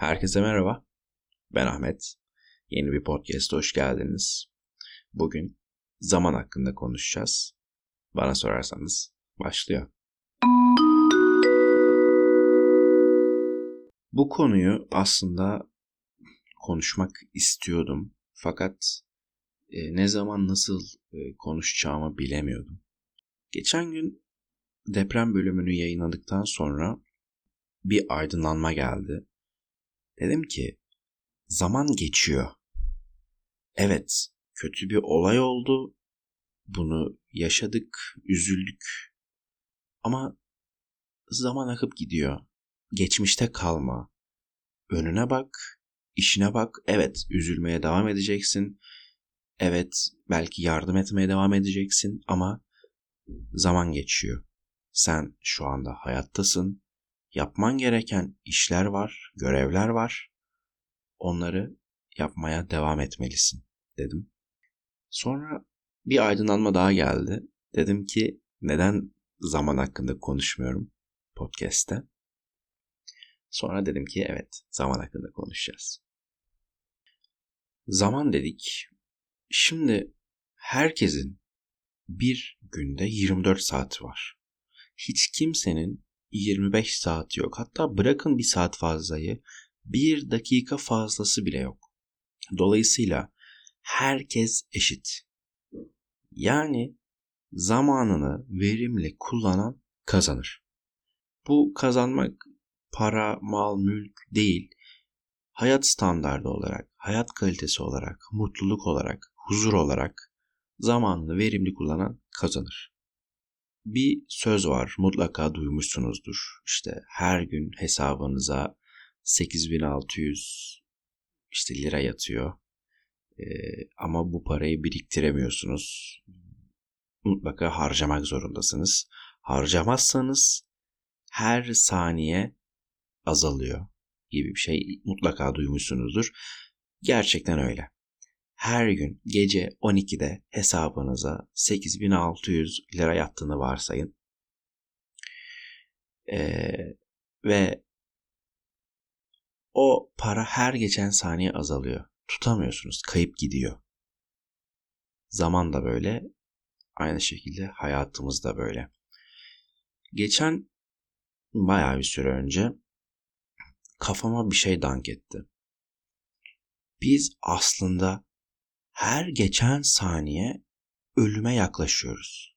Herkese merhaba. Ben Ahmet. Yeni bir podcast'a hoş geldiniz. Bugün zaman hakkında konuşacağız. Bana sorarsanız başlıyor. Bu konuyu aslında konuşmak istiyordum. Fakat e, ne zaman nasıl e, konuşacağımı bilemiyordum. Geçen gün deprem bölümünü yayınladıktan sonra bir aydınlanma geldi. Dedim ki zaman geçiyor. Evet, kötü bir olay oldu. Bunu yaşadık, üzüldük. Ama zaman akıp gidiyor. Geçmişte kalma. Önüne bak, işine bak. Evet, üzülmeye devam edeceksin. Evet, belki yardım etmeye devam edeceksin ama zaman geçiyor. Sen şu anda hayattasın. Yapman gereken işler var, görevler var. Onları yapmaya devam etmelisin dedim. Sonra bir aydınlanma daha geldi. Dedim ki neden zaman hakkında konuşmuyorum podcast'te? Sonra dedim ki evet zaman hakkında konuşacağız. Zaman dedik. Şimdi herkesin bir günde 24 saati var. Hiç kimsenin 25 saati yok. Hatta bırakın bir saat fazlayı, bir dakika fazlası bile yok. Dolayısıyla herkes eşit. Yani zamanını verimli kullanan kazanır. Bu kazanmak para, mal, mülk değil. Hayat standardı olarak, hayat kalitesi olarak, mutluluk olarak, huzur olarak zamanını verimli kullanan kazanır. Bir söz var mutlaka duymuşsunuzdur. İşte her gün hesabınıza 8600 işte lira yatıyor. Ee, ama bu parayı biriktiremiyorsunuz. Mutlaka harcamak zorundasınız. Harcamazsanız her saniye azalıyor gibi bir şey mutlaka duymuşsunuzdur. Gerçekten öyle. Her gün gece 12'de hesabınıza 8600 lira yattığını varsayın. Ee, ve o para her geçen saniye azalıyor. Tutamıyorsunuz, kayıp gidiyor. Zaman da böyle, aynı şekilde hayatımız da böyle. Geçen bayağı bir süre önce kafama bir şey dank etti. Biz aslında her geçen saniye ölüme yaklaşıyoruz.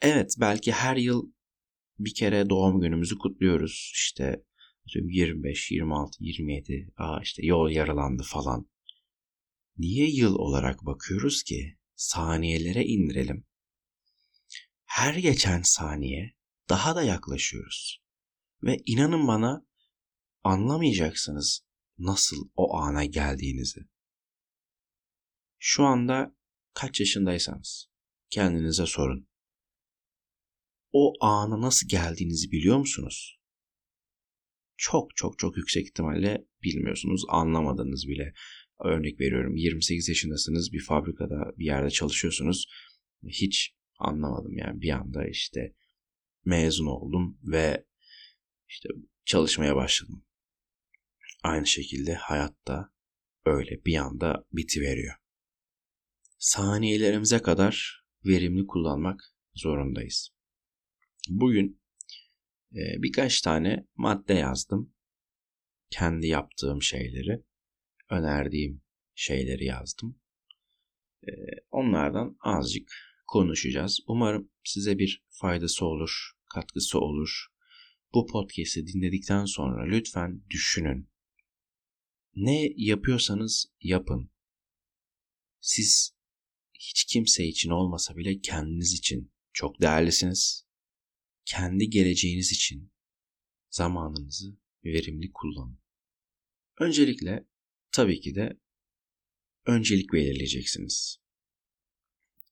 Evet belki her yıl bir kere doğum günümüzü kutluyoruz. İşte 25, 26, 27, aa işte yol yaralandı falan. Niye yıl olarak bakıyoruz ki? Saniyelere indirelim. Her geçen saniye daha da yaklaşıyoruz. Ve inanın bana anlamayacaksınız nasıl o ana geldiğinizi. Şu anda kaç yaşındaysanız kendinize sorun. O ana nasıl geldiğinizi biliyor musunuz? Çok çok çok yüksek ihtimalle bilmiyorsunuz, anlamadınız bile. Örnek veriyorum 28 yaşındasınız bir fabrikada bir yerde çalışıyorsunuz. Hiç anlamadım yani bir anda işte mezun oldum ve işte çalışmaya başladım. Aynı şekilde hayatta öyle bir anda biti veriyor. Saniyelerimize kadar verimli kullanmak zorundayız. Bugün e, birkaç tane madde yazdım. Kendi yaptığım şeyleri, önerdiğim şeyleri yazdım. E, onlardan azıcık konuşacağız. Umarım size bir faydası olur, katkısı olur. Bu podcast'i dinledikten sonra lütfen düşünün. Ne yapıyorsanız yapın. Siz hiç kimse için olmasa bile kendiniz için çok değerlisiniz. Kendi geleceğiniz için zamanınızı verimli kullanın. Öncelikle tabii ki de öncelik belirleyeceksiniz.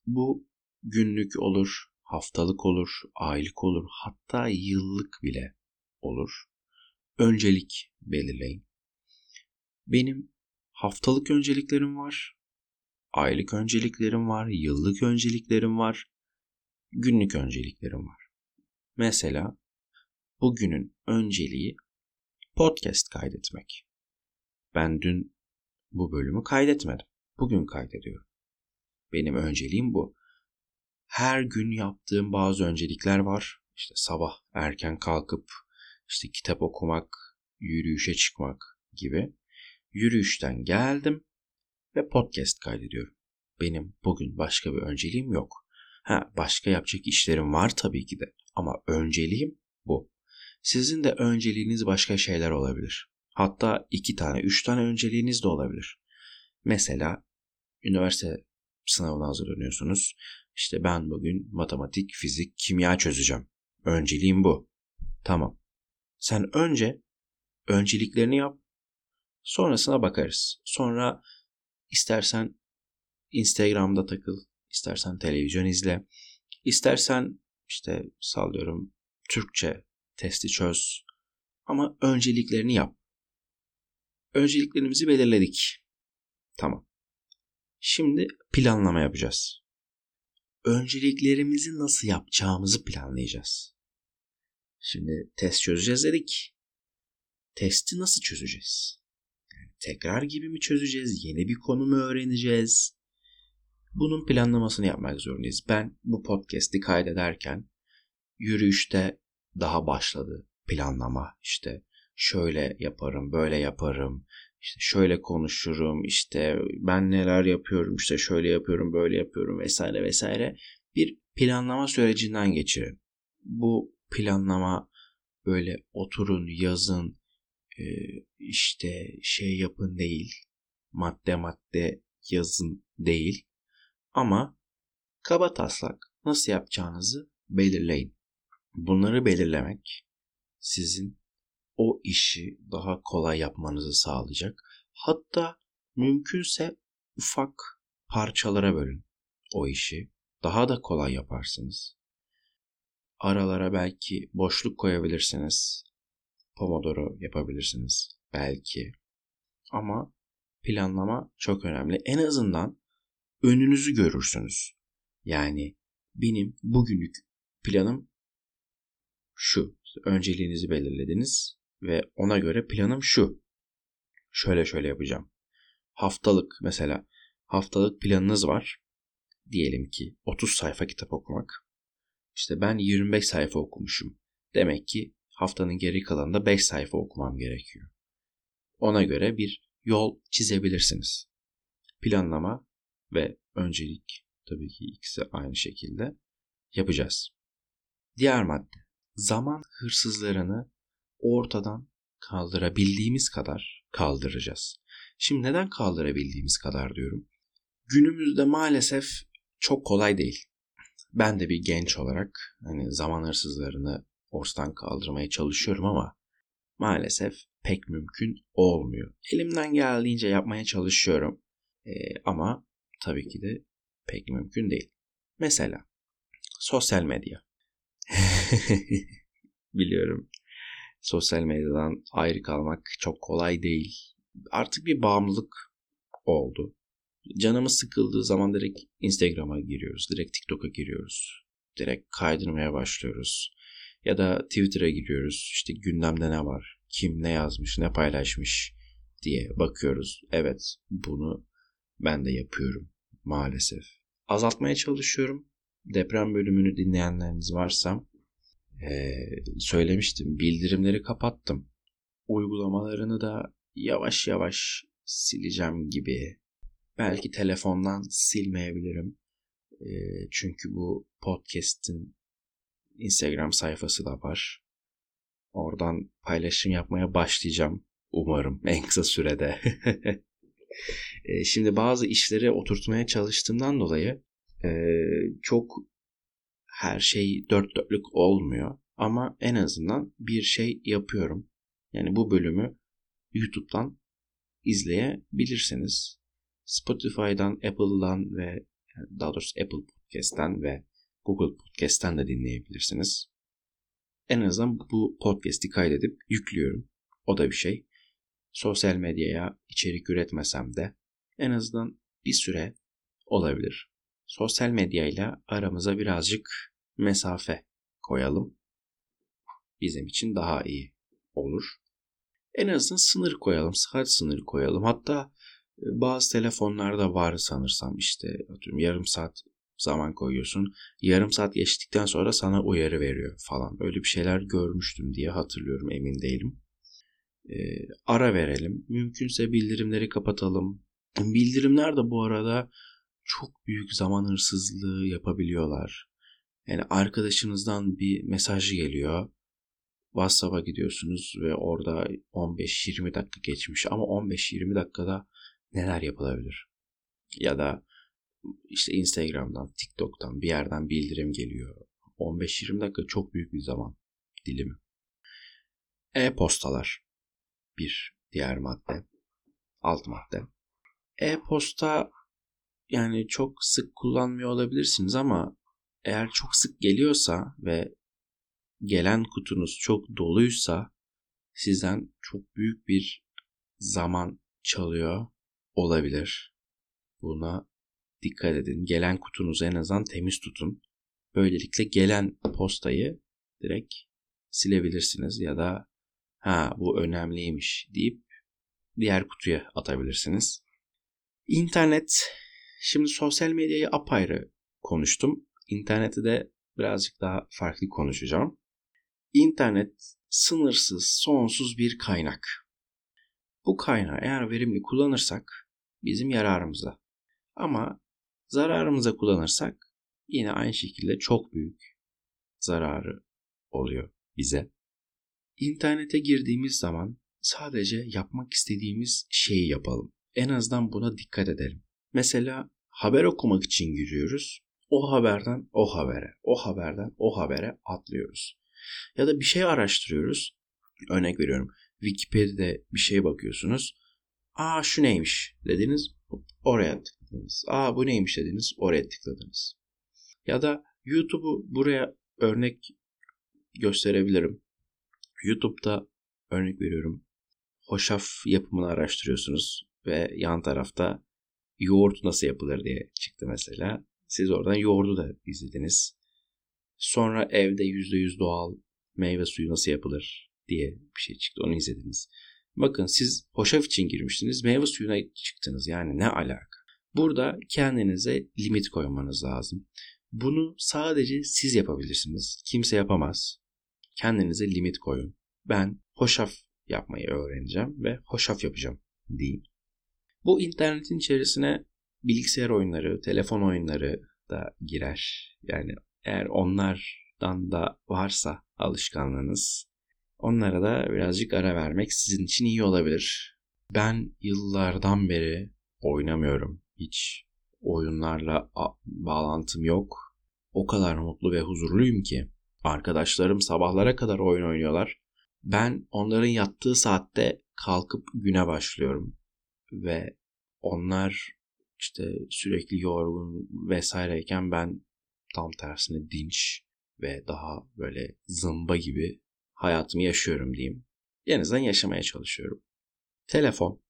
Bu günlük olur, haftalık olur, aylık olur, hatta yıllık bile olur. Öncelik belirleyin. Benim haftalık önceliklerim var, aylık önceliklerim var, yıllık önceliklerim var, günlük önceliklerim var. Mesela bugünün önceliği podcast kaydetmek. Ben dün bu bölümü kaydetmedim. Bugün kaydediyorum. Benim önceliğim bu. Her gün yaptığım bazı öncelikler var. İşte sabah erken kalkıp işte kitap okumak, yürüyüşe çıkmak gibi. Yürüyüşten geldim ve podcast kaydediyorum. Benim bugün başka bir önceliğim yok. Ha başka yapacak işlerim var tabii ki de ama önceliğim bu. Sizin de önceliğiniz başka şeyler olabilir. Hatta iki tane, üç tane önceliğiniz de olabilir. Mesela üniversite sınavına hazırlanıyorsunuz. İşte ben bugün matematik, fizik, kimya çözeceğim. Önceliğim bu. Tamam. Sen önce önceliklerini yap. Sonrasına bakarız. Sonra istersen Instagram'da takıl, istersen televizyon izle, istersen işte sallıyorum Türkçe testi çöz. Ama önceliklerini yap. Önceliklerimizi belirledik. Tamam. Şimdi planlama yapacağız. Önceliklerimizi nasıl yapacağımızı planlayacağız. Şimdi test çözeceğiz dedik. Testi nasıl çözeceğiz? Tekrar gibi mi çözeceğiz? Yeni bir konu mu öğreneceğiz? Bunun planlamasını yapmak zorundayız. Ben bu podcast'i kaydederken yürüyüşte daha başladı planlama. İşte şöyle yaparım, böyle yaparım, işte şöyle konuşurum, işte ben neler yapıyorum, işte şöyle yapıyorum, böyle yapıyorum vesaire vesaire bir planlama sürecinden geçirin. Bu planlama böyle oturun, yazın, işte şey yapın değil, madde madde yazın değil ama kaba taslak nasıl yapacağınızı belirleyin. Bunları belirlemek sizin o işi daha kolay yapmanızı sağlayacak. Hatta mümkünse ufak parçalara bölün o işi. Daha da kolay yaparsınız. Aralara belki boşluk koyabilirsiniz. Pomodoro yapabilirsiniz belki. Ama planlama çok önemli. En azından önünüzü görürsünüz. Yani benim bugünlük planım şu. Önceliğinizi belirlediniz ve ona göre planım şu. Şöyle şöyle yapacağım. Haftalık mesela haftalık planınız var. Diyelim ki 30 sayfa kitap okumak. İşte ben 25 sayfa okumuşum. Demek ki haftanın geri kalanında 5 sayfa okumam gerekiyor. Ona göre bir yol çizebilirsiniz. Planlama ve öncelik tabii ki ikisi aynı şekilde yapacağız. Diğer madde zaman hırsızlarını ortadan kaldırabildiğimiz kadar kaldıracağız. Şimdi neden kaldırabildiğimiz kadar diyorum? Günümüzde maalesef çok kolay değil. Ben de bir genç olarak hani zaman hırsızlarını ortadan kaldırmaya çalışıyorum ama maalesef pek mümkün olmuyor. Elimden geldiğince yapmaya çalışıyorum. Ee, ama tabii ki de pek mümkün değil. Mesela sosyal medya. Biliyorum. Sosyal medyadan ayrı kalmak çok kolay değil. Artık bir bağımlılık oldu. Canımız sıkıldığı zaman direkt Instagram'a giriyoruz. Direkt TikTok'a giriyoruz. Direkt kaydırmaya başlıyoruz. Ya da Twitter'a giriyoruz. İşte gündemde ne var? Kim ne yazmış, ne paylaşmış diye bakıyoruz. Evet bunu ben de yapıyorum maalesef. Azaltmaya çalışıyorum. Deprem bölümünü dinleyenleriniz varsa e, söylemiştim. Bildirimleri kapattım. Uygulamalarını da yavaş yavaş sileceğim gibi. Belki telefondan silmeyebilirim. E, çünkü bu podcast'in Instagram sayfası da var. Oradan paylaşım yapmaya başlayacağım. Umarım en kısa sürede. e, şimdi bazı işleri oturtmaya çalıştığımdan dolayı e, çok her şey dört dörtlük olmuyor. Ama en azından bir şey yapıyorum. Yani bu bölümü YouTube'dan izleyebilirsiniz. Spotify'dan, Apple'dan ve daha doğrusu Apple Podcast'ten ve Google Podcast'ten de dinleyebilirsiniz. En azından bu podcast'i kaydedip yüklüyorum. O da bir şey. Sosyal medyaya içerik üretmesem de en azından bir süre olabilir sosyal medyayla aramıza birazcık mesafe koyalım. Bizim için daha iyi olur. En azından sınır koyalım, saat sınırı koyalım. Hatta e, bazı telefonlarda var sanırsam işte atıyorum yarım saat zaman koyuyorsun. Yarım saat geçtikten sonra sana uyarı veriyor falan. Öyle bir şeyler görmüştüm diye hatırlıyorum emin değilim. Ee, ara verelim. Mümkünse bildirimleri kapatalım. Bildirimler de bu arada çok büyük zaman hırsızlığı yapabiliyorlar. Yani arkadaşınızdan bir mesaj geliyor. WhatsApp'a gidiyorsunuz ve orada 15-20 dakika geçmiş ama 15-20 dakikada neler yapılabilir? Ya da işte Instagram'dan, TikTok'tan bir yerden bildirim geliyor. 15-20 dakika çok büyük bir zaman dilimi. E-postalar bir diğer madde. Alt madde. E-posta yani çok sık kullanmıyor olabilirsiniz ama eğer çok sık geliyorsa ve gelen kutunuz çok doluysa sizden çok büyük bir zaman çalıyor olabilir. Buna dikkat edin. Gelen kutunuzu en azından temiz tutun. Böylelikle gelen postayı direkt silebilirsiniz ya da ha bu önemliymiş deyip diğer kutuya atabilirsiniz. İnternet, şimdi sosyal medyayı apayrı konuştum. İnterneti de birazcık daha farklı konuşacağım. İnternet sınırsız, sonsuz bir kaynak. Bu kaynağı eğer verimli kullanırsak bizim yararımıza. Ama zararımıza kullanırsak yine aynı şekilde çok büyük zararı oluyor bize. İnternete girdiğimiz zaman sadece yapmak istediğimiz şeyi yapalım. En azından buna dikkat edelim. Mesela haber okumak için giriyoruz. O haberden o habere, o haberden o habere atlıyoruz. Ya da bir şey araştırıyoruz. Örnek veriyorum. Wikipedia'da bir şeye bakıyorsunuz. Aa şu neymiş dediniz. Oraya tıkladınız. Aa bu neymiş dediniz. Oraya tıkladınız. Ya da YouTube'u buraya örnek gösterebilirim. YouTube'da örnek veriyorum. Hoşaf yapımını araştırıyorsunuz ve yan tarafta yoğurt nasıl yapılır diye çıktı mesela. Siz oradan yoğurdu da izlediniz. Sonra evde %100 doğal meyve suyu nasıl yapılır diye bir şey çıktı. Onu izlediniz. Bakın siz hoşaf için girmiştiniz. Meyve suyuna çıktınız. Yani ne alaka? Burada kendinize limit koymanız lazım. Bunu sadece siz yapabilirsiniz. Kimse yapamaz. Kendinize limit koyun. Ben hoşaf yapmayı öğreneceğim ve hoşaf yapacağım deyin. Bu internetin içerisine bilgisayar oyunları, telefon oyunları da girer. Yani eğer onlardan da varsa alışkanlığınız onlara da birazcık ara vermek sizin için iyi olabilir. Ben yıllardan beri oynamıyorum. Hiç oyunlarla bağlantım yok. O kadar mutlu ve huzurluyum ki. Arkadaşlarım sabahlara kadar oyun oynuyorlar. Ben onların yattığı saatte kalkıp güne başlıyorum. Ve onlar işte sürekli yorgun vesaireyken ben tam tersine dinç ve daha böyle zımba gibi hayatımı yaşıyorum diyeyim. En azından yaşamaya çalışıyorum. Telefon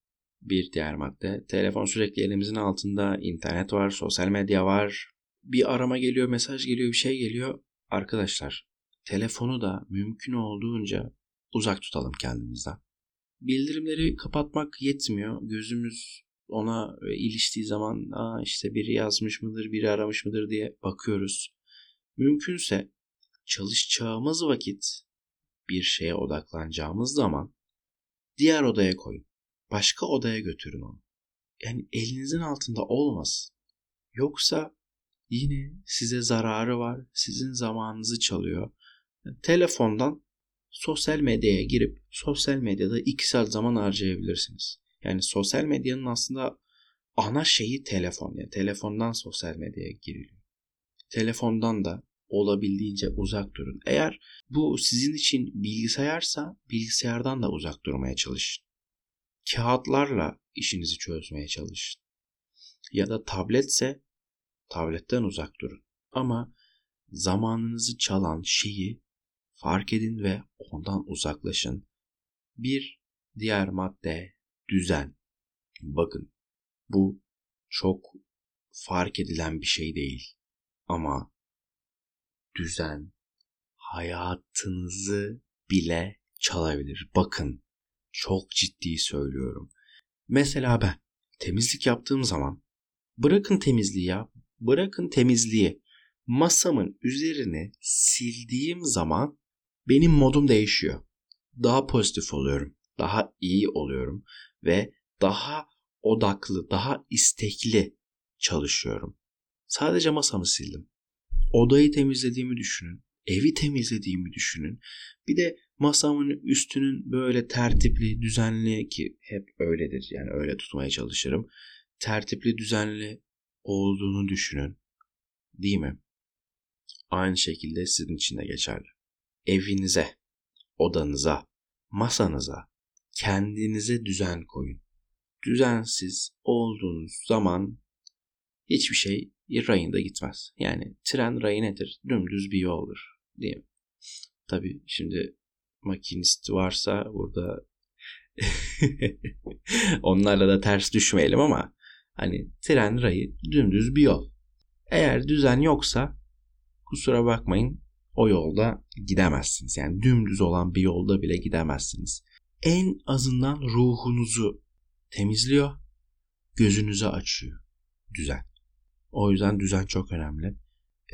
bir diğer madde. Telefon sürekli elimizin altında. internet var, sosyal medya var. Bir arama geliyor, mesaj geliyor, bir şey geliyor. Arkadaşlar telefonu da mümkün olduğunca uzak tutalım kendimizden. Bildirimleri kapatmak yetmiyor. Gözümüz ona iliştiği zaman Aa işte biri yazmış mıdır, biri aramış mıdır diye bakıyoruz. Mümkünse çalışacağımız vakit bir şeye odaklanacağımız zaman diğer odaya koyun. Başka odaya götürün onu. Yani elinizin altında olmasın. Yoksa yine size zararı var. Sizin zamanınızı çalıyor. Yani telefondan sosyal medyaya girip sosyal medyada 2 saat zaman harcayabilirsiniz. Yani sosyal medyanın aslında ana şeyi telefon. Yani telefondan sosyal medyaya giriliyor. Telefondan da olabildiğince uzak durun. Eğer bu sizin için bilgisayarsa bilgisayardan da uzak durmaya çalışın. Kağıtlarla işinizi çözmeye çalışın. Ya da tabletse tabletten uzak durun. Ama zamanınızı çalan şeyi fark edin ve ondan uzaklaşın. Bir diğer madde düzen. Bakın bu çok fark edilen bir şey değil. Ama düzen hayatınızı bile çalabilir. Bakın Çok ciddi söylüyorum. Mesela ben temizlik yaptığım zaman bırakın temizliği ya. Bırakın temizliği. Masamın üzerine sildiğim zaman benim modum değişiyor. Daha pozitif oluyorum. Daha iyi oluyorum ve daha odaklı, daha istekli çalışıyorum. Sadece masamı sildim. Odayı temizlediğimi düşünün. Evi temizlediğimi düşünün. Bir de masamın üstünün böyle tertipli, düzenli ki hep öyledir. Yani öyle tutmaya çalışırım. Tertipli, düzenli olduğunu düşünün. Değil mi? Aynı şekilde sizin için de geçerli. Evinize, odanıza, masanıza, kendinize düzen koyun. Düzensiz olduğunuz zaman hiçbir şey rayında gitmez. Yani tren rayı nedir? Dümdüz bir yoldur. Değil mi? Tabii şimdi makinist varsa burada onlarla da ters düşmeyelim ama hani tren rayı dümdüz bir yol. Eğer düzen yoksa kusura bakmayın o yolda gidemezsiniz. Yani dümdüz olan bir yolda bile gidemezsiniz. En azından ruhunuzu temizliyor, gözünüzü açıyor. Düzen. O yüzden düzen çok önemli.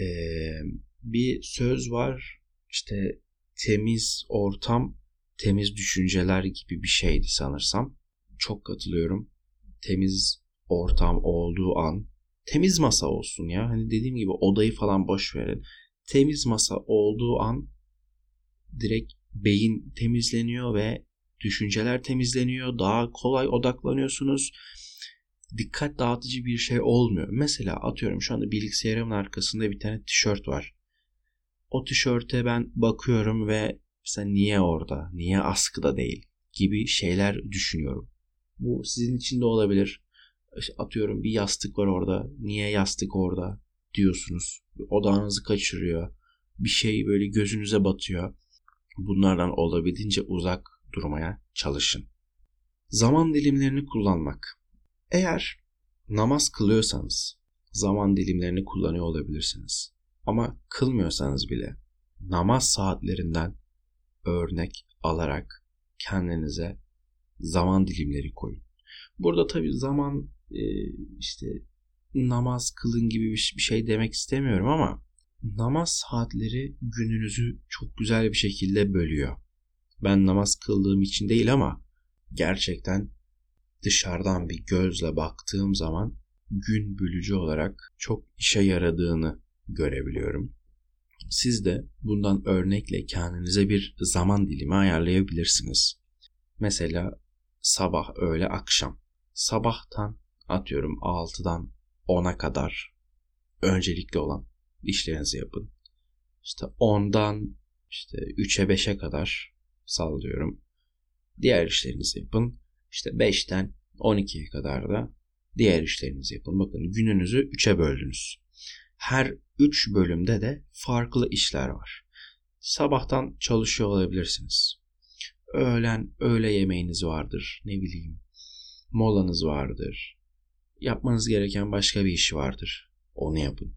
Ee, bir söz var işte temiz ortam, temiz düşünceler gibi bir şeydi sanırsam. Çok katılıyorum. Temiz ortam olduğu an, temiz masa olsun ya. Hani dediğim gibi odayı falan boş verin. Temiz masa olduğu an direkt beyin temizleniyor ve düşünceler temizleniyor. Daha kolay odaklanıyorsunuz dikkat dağıtıcı bir şey olmuyor. Mesela atıyorum şu anda bilgisayarımın arkasında bir tane tişört var. O tişörte ben bakıyorum ve mesela niye orada, niye askıda değil gibi şeyler düşünüyorum. Bu sizin için de olabilir. Atıyorum bir yastık var orada, niye yastık orada diyorsunuz. Odağınızı kaçırıyor. Bir şey böyle gözünüze batıyor. Bunlardan olabildiğince uzak durmaya çalışın. Zaman dilimlerini kullanmak. Eğer namaz kılıyorsanız zaman dilimlerini kullanıyor olabilirsiniz. Ama kılmıyorsanız bile namaz saatlerinden örnek alarak kendinize zaman dilimleri koyun. Burada tabii zaman e, işte namaz kılın gibi bir şey demek istemiyorum ama namaz saatleri gününüzü çok güzel bir şekilde bölüyor. Ben namaz kıldığım için değil ama gerçekten dışarıdan bir gözle baktığım zaman gün bölücü olarak çok işe yaradığını görebiliyorum. Siz de bundan örnekle kendinize bir zaman dilimi ayarlayabilirsiniz. Mesela sabah, öğle, akşam. Sabahtan atıyorum 6'dan 10'a kadar öncelikli olan işlerinizi yapın. İşte 10'dan işte 3'e 5'e kadar sallıyorum. Diğer işlerinizi yapın. İşte 5'ten 12'ye kadar da diğer işlerinizi yapın. Bakın gününüzü 3'e böldünüz. Her 3 bölümde de farklı işler var. Sabahtan çalışıyor olabilirsiniz. Öğlen öğle yemeğiniz vardır. Ne bileyim. Molanız vardır. Yapmanız gereken başka bir iş vardır. Onu yapın.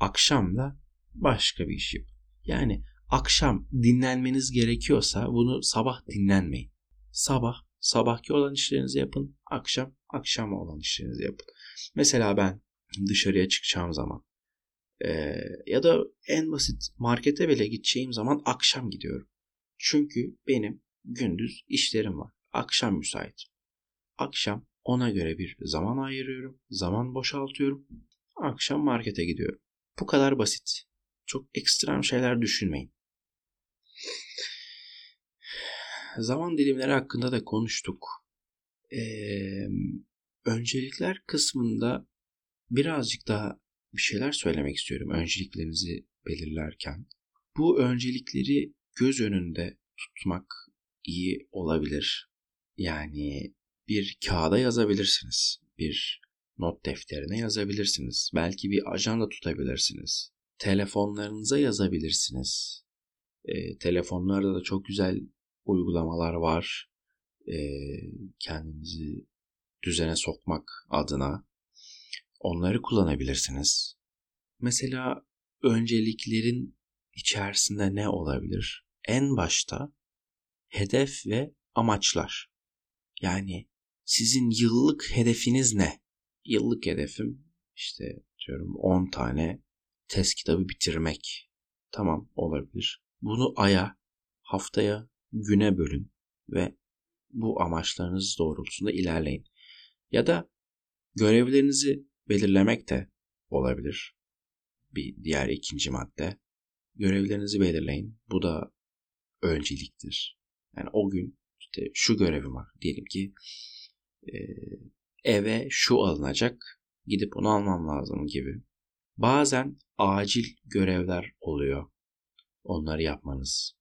Akşam da başka bir iş yapın. Yani akşam dinlenmeniz gerekiyorsa bunu sabah dinlenmeyin. Sabah sabahki olan işlerinizi yapın, akşam akşam olan işlerinizi yapın. Mesela ben dışarıya çıkacağım zaman e, ya da en basit markete bile gideceğim zaman akşam gidiyorum. Çünkü benim gündüz işlerim var. Akşam müsait. Akşam ona göre bir zaman ayırıyorum. Zaman boşaltıyorum. Akşam markete gidiyorum. Bu kadar basit. Çok ekstrem şeyler düşünmeyin zaman dilimleri hakkında da konuştuk. Ee, öncelikler kısmında birazcık daha bir şeyler söylemek istiyorum önceliklerinizi belirlerken. Bu öncelikleri göz önünde tutmak iyi olabilir. Yani bir kağıda yazabilirsiniz. Bir not defterine yazabilirsiniz. Belki bir ajanda tutabilirsiniz. Telefonlarınıza yazabilirsiniz. E, telefonlarda da çok güzel uygulamalar var. E, kendinizi düzene sokmak adına onları kullanabilirsiniz. Mesela önceliklerin içerisinde ne olabilir? En başta hedef ve amaçlar. Yani sizin yıllık hedefiniz ne? Yıllık hedefim işte diyorum 10 tane test kitabı bitirmek. Tamam olabilir. Bunu aya, haftaya, güne bölün ve bu amaçlarınız doğrultusunda ilerleyin. Ya da görevlerinizi belirlemek de olabilir. Bir diğer ikinci madde. Görevlerinizi belirleyin. Bu da önceliktir. Yani o gün işte şu görevim var. Diyelim ki e, eve şu alınacak. Gidip onu almam lazım gibi. Bazen acil görevler oluyor. Onları yapmanız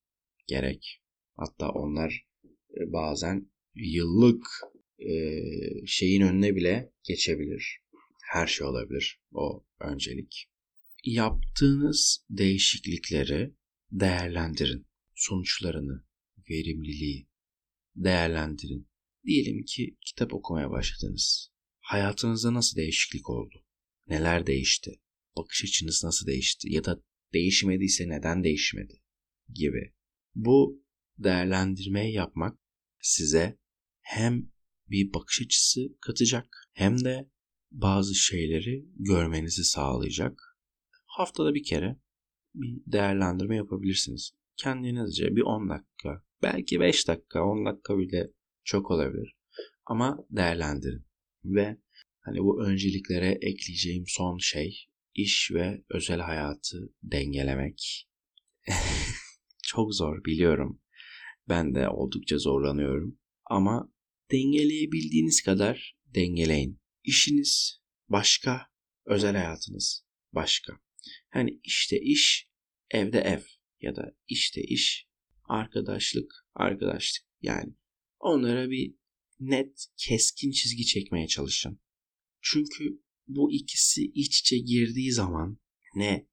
gerek. Hatta onlar e, bazen yıllık e, şeyin önüne bile geçebilir. Her şey olabilir. O öncelik. Yaptığınız değişiklikleri değerlendirin. Sonuçlarını, verimliliği değerlendirin. Diyelim ki kitap okumaya başladınız. Hayatınızda nasıl değişiklik oldu? Neler değişti? Bakış açınız nasıl değişti? Ya da değişmediyse neden değişmedi? Gibi. Bu değerlendirmeyi yapmak size hem bir bakış açısı katacak hem de bazı şeyleri görmenizi sağlayacak. Haftada bir kere bir değerlendirme yapabilirsiniz. Kendinizce bir 10 dakika, belki 5 dakika, 10 dakika bile çok olabilir. Ama değerlendirin. Ve hani bu önceliklere ekleyeceğim son şey iş ve özel hayatı dengelemek. çok zor biliyorum. Ben de oldukça zorlanıyorum. Ama dengeleyebildiğiniz kadar dengeleyin. İşiniz başka, özel hayatınız başka. Hani işte iş, evde ev ya da işte iş, arkadaşlık, arkadaşlık. Yani onlara bir net, keskin çizgi çekmeye çalışın. Çünkü bu ikisi iç içe girdiği zaman ne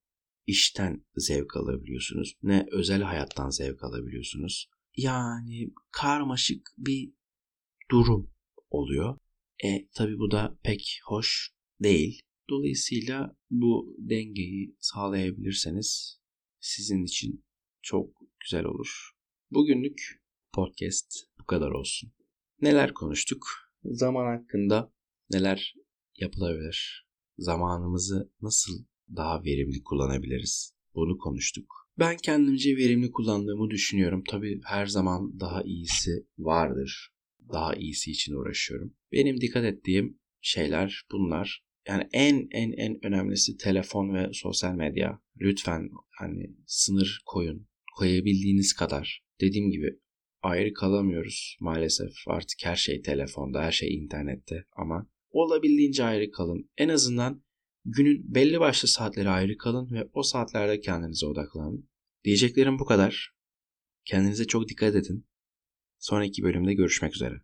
işten zevk alabiliyorsunuz ne özel hayattan zevk alabiliyorsunuz. Yani karmaşık bir durum oluyor. E tabi bu da pek hoş değil. Dolayısıyla bu dengeyi sağlayabilirseniz sizin için çok güzel olur. Bugünlük podcast bu kadar olsun. Neler konuştuk? Zaman hakkında neler yapılabilir? Zamanımızı nasıl daha verimli kullanabiliriz? Bunu konuştuk. Ben kendimce verimli kullandığımı düşünüyorum. Tabii her zaman daha iyisi vardır. Daha iyisi için uğraşıyorum. Benim dikkat ettiğim şeyler bunlar. Yani en en en önemlisi telefon ve sosyal medya. Lütfen hani sınır koyun. Koyabildiğiniz kadar. Dediğim gibi ayrı kalamıyoruz maalesef. Artık her şey telefonda, her şey internette ama olabildiğince ayrı kalın. En azından günün belli başlı saatleri ayrı kalın ve o saatlerde kendinize odaklanın. Diyeceklerim bu kadar. Kendinize çok dikkat edin. Sonraki bölümde görüşmek üzere.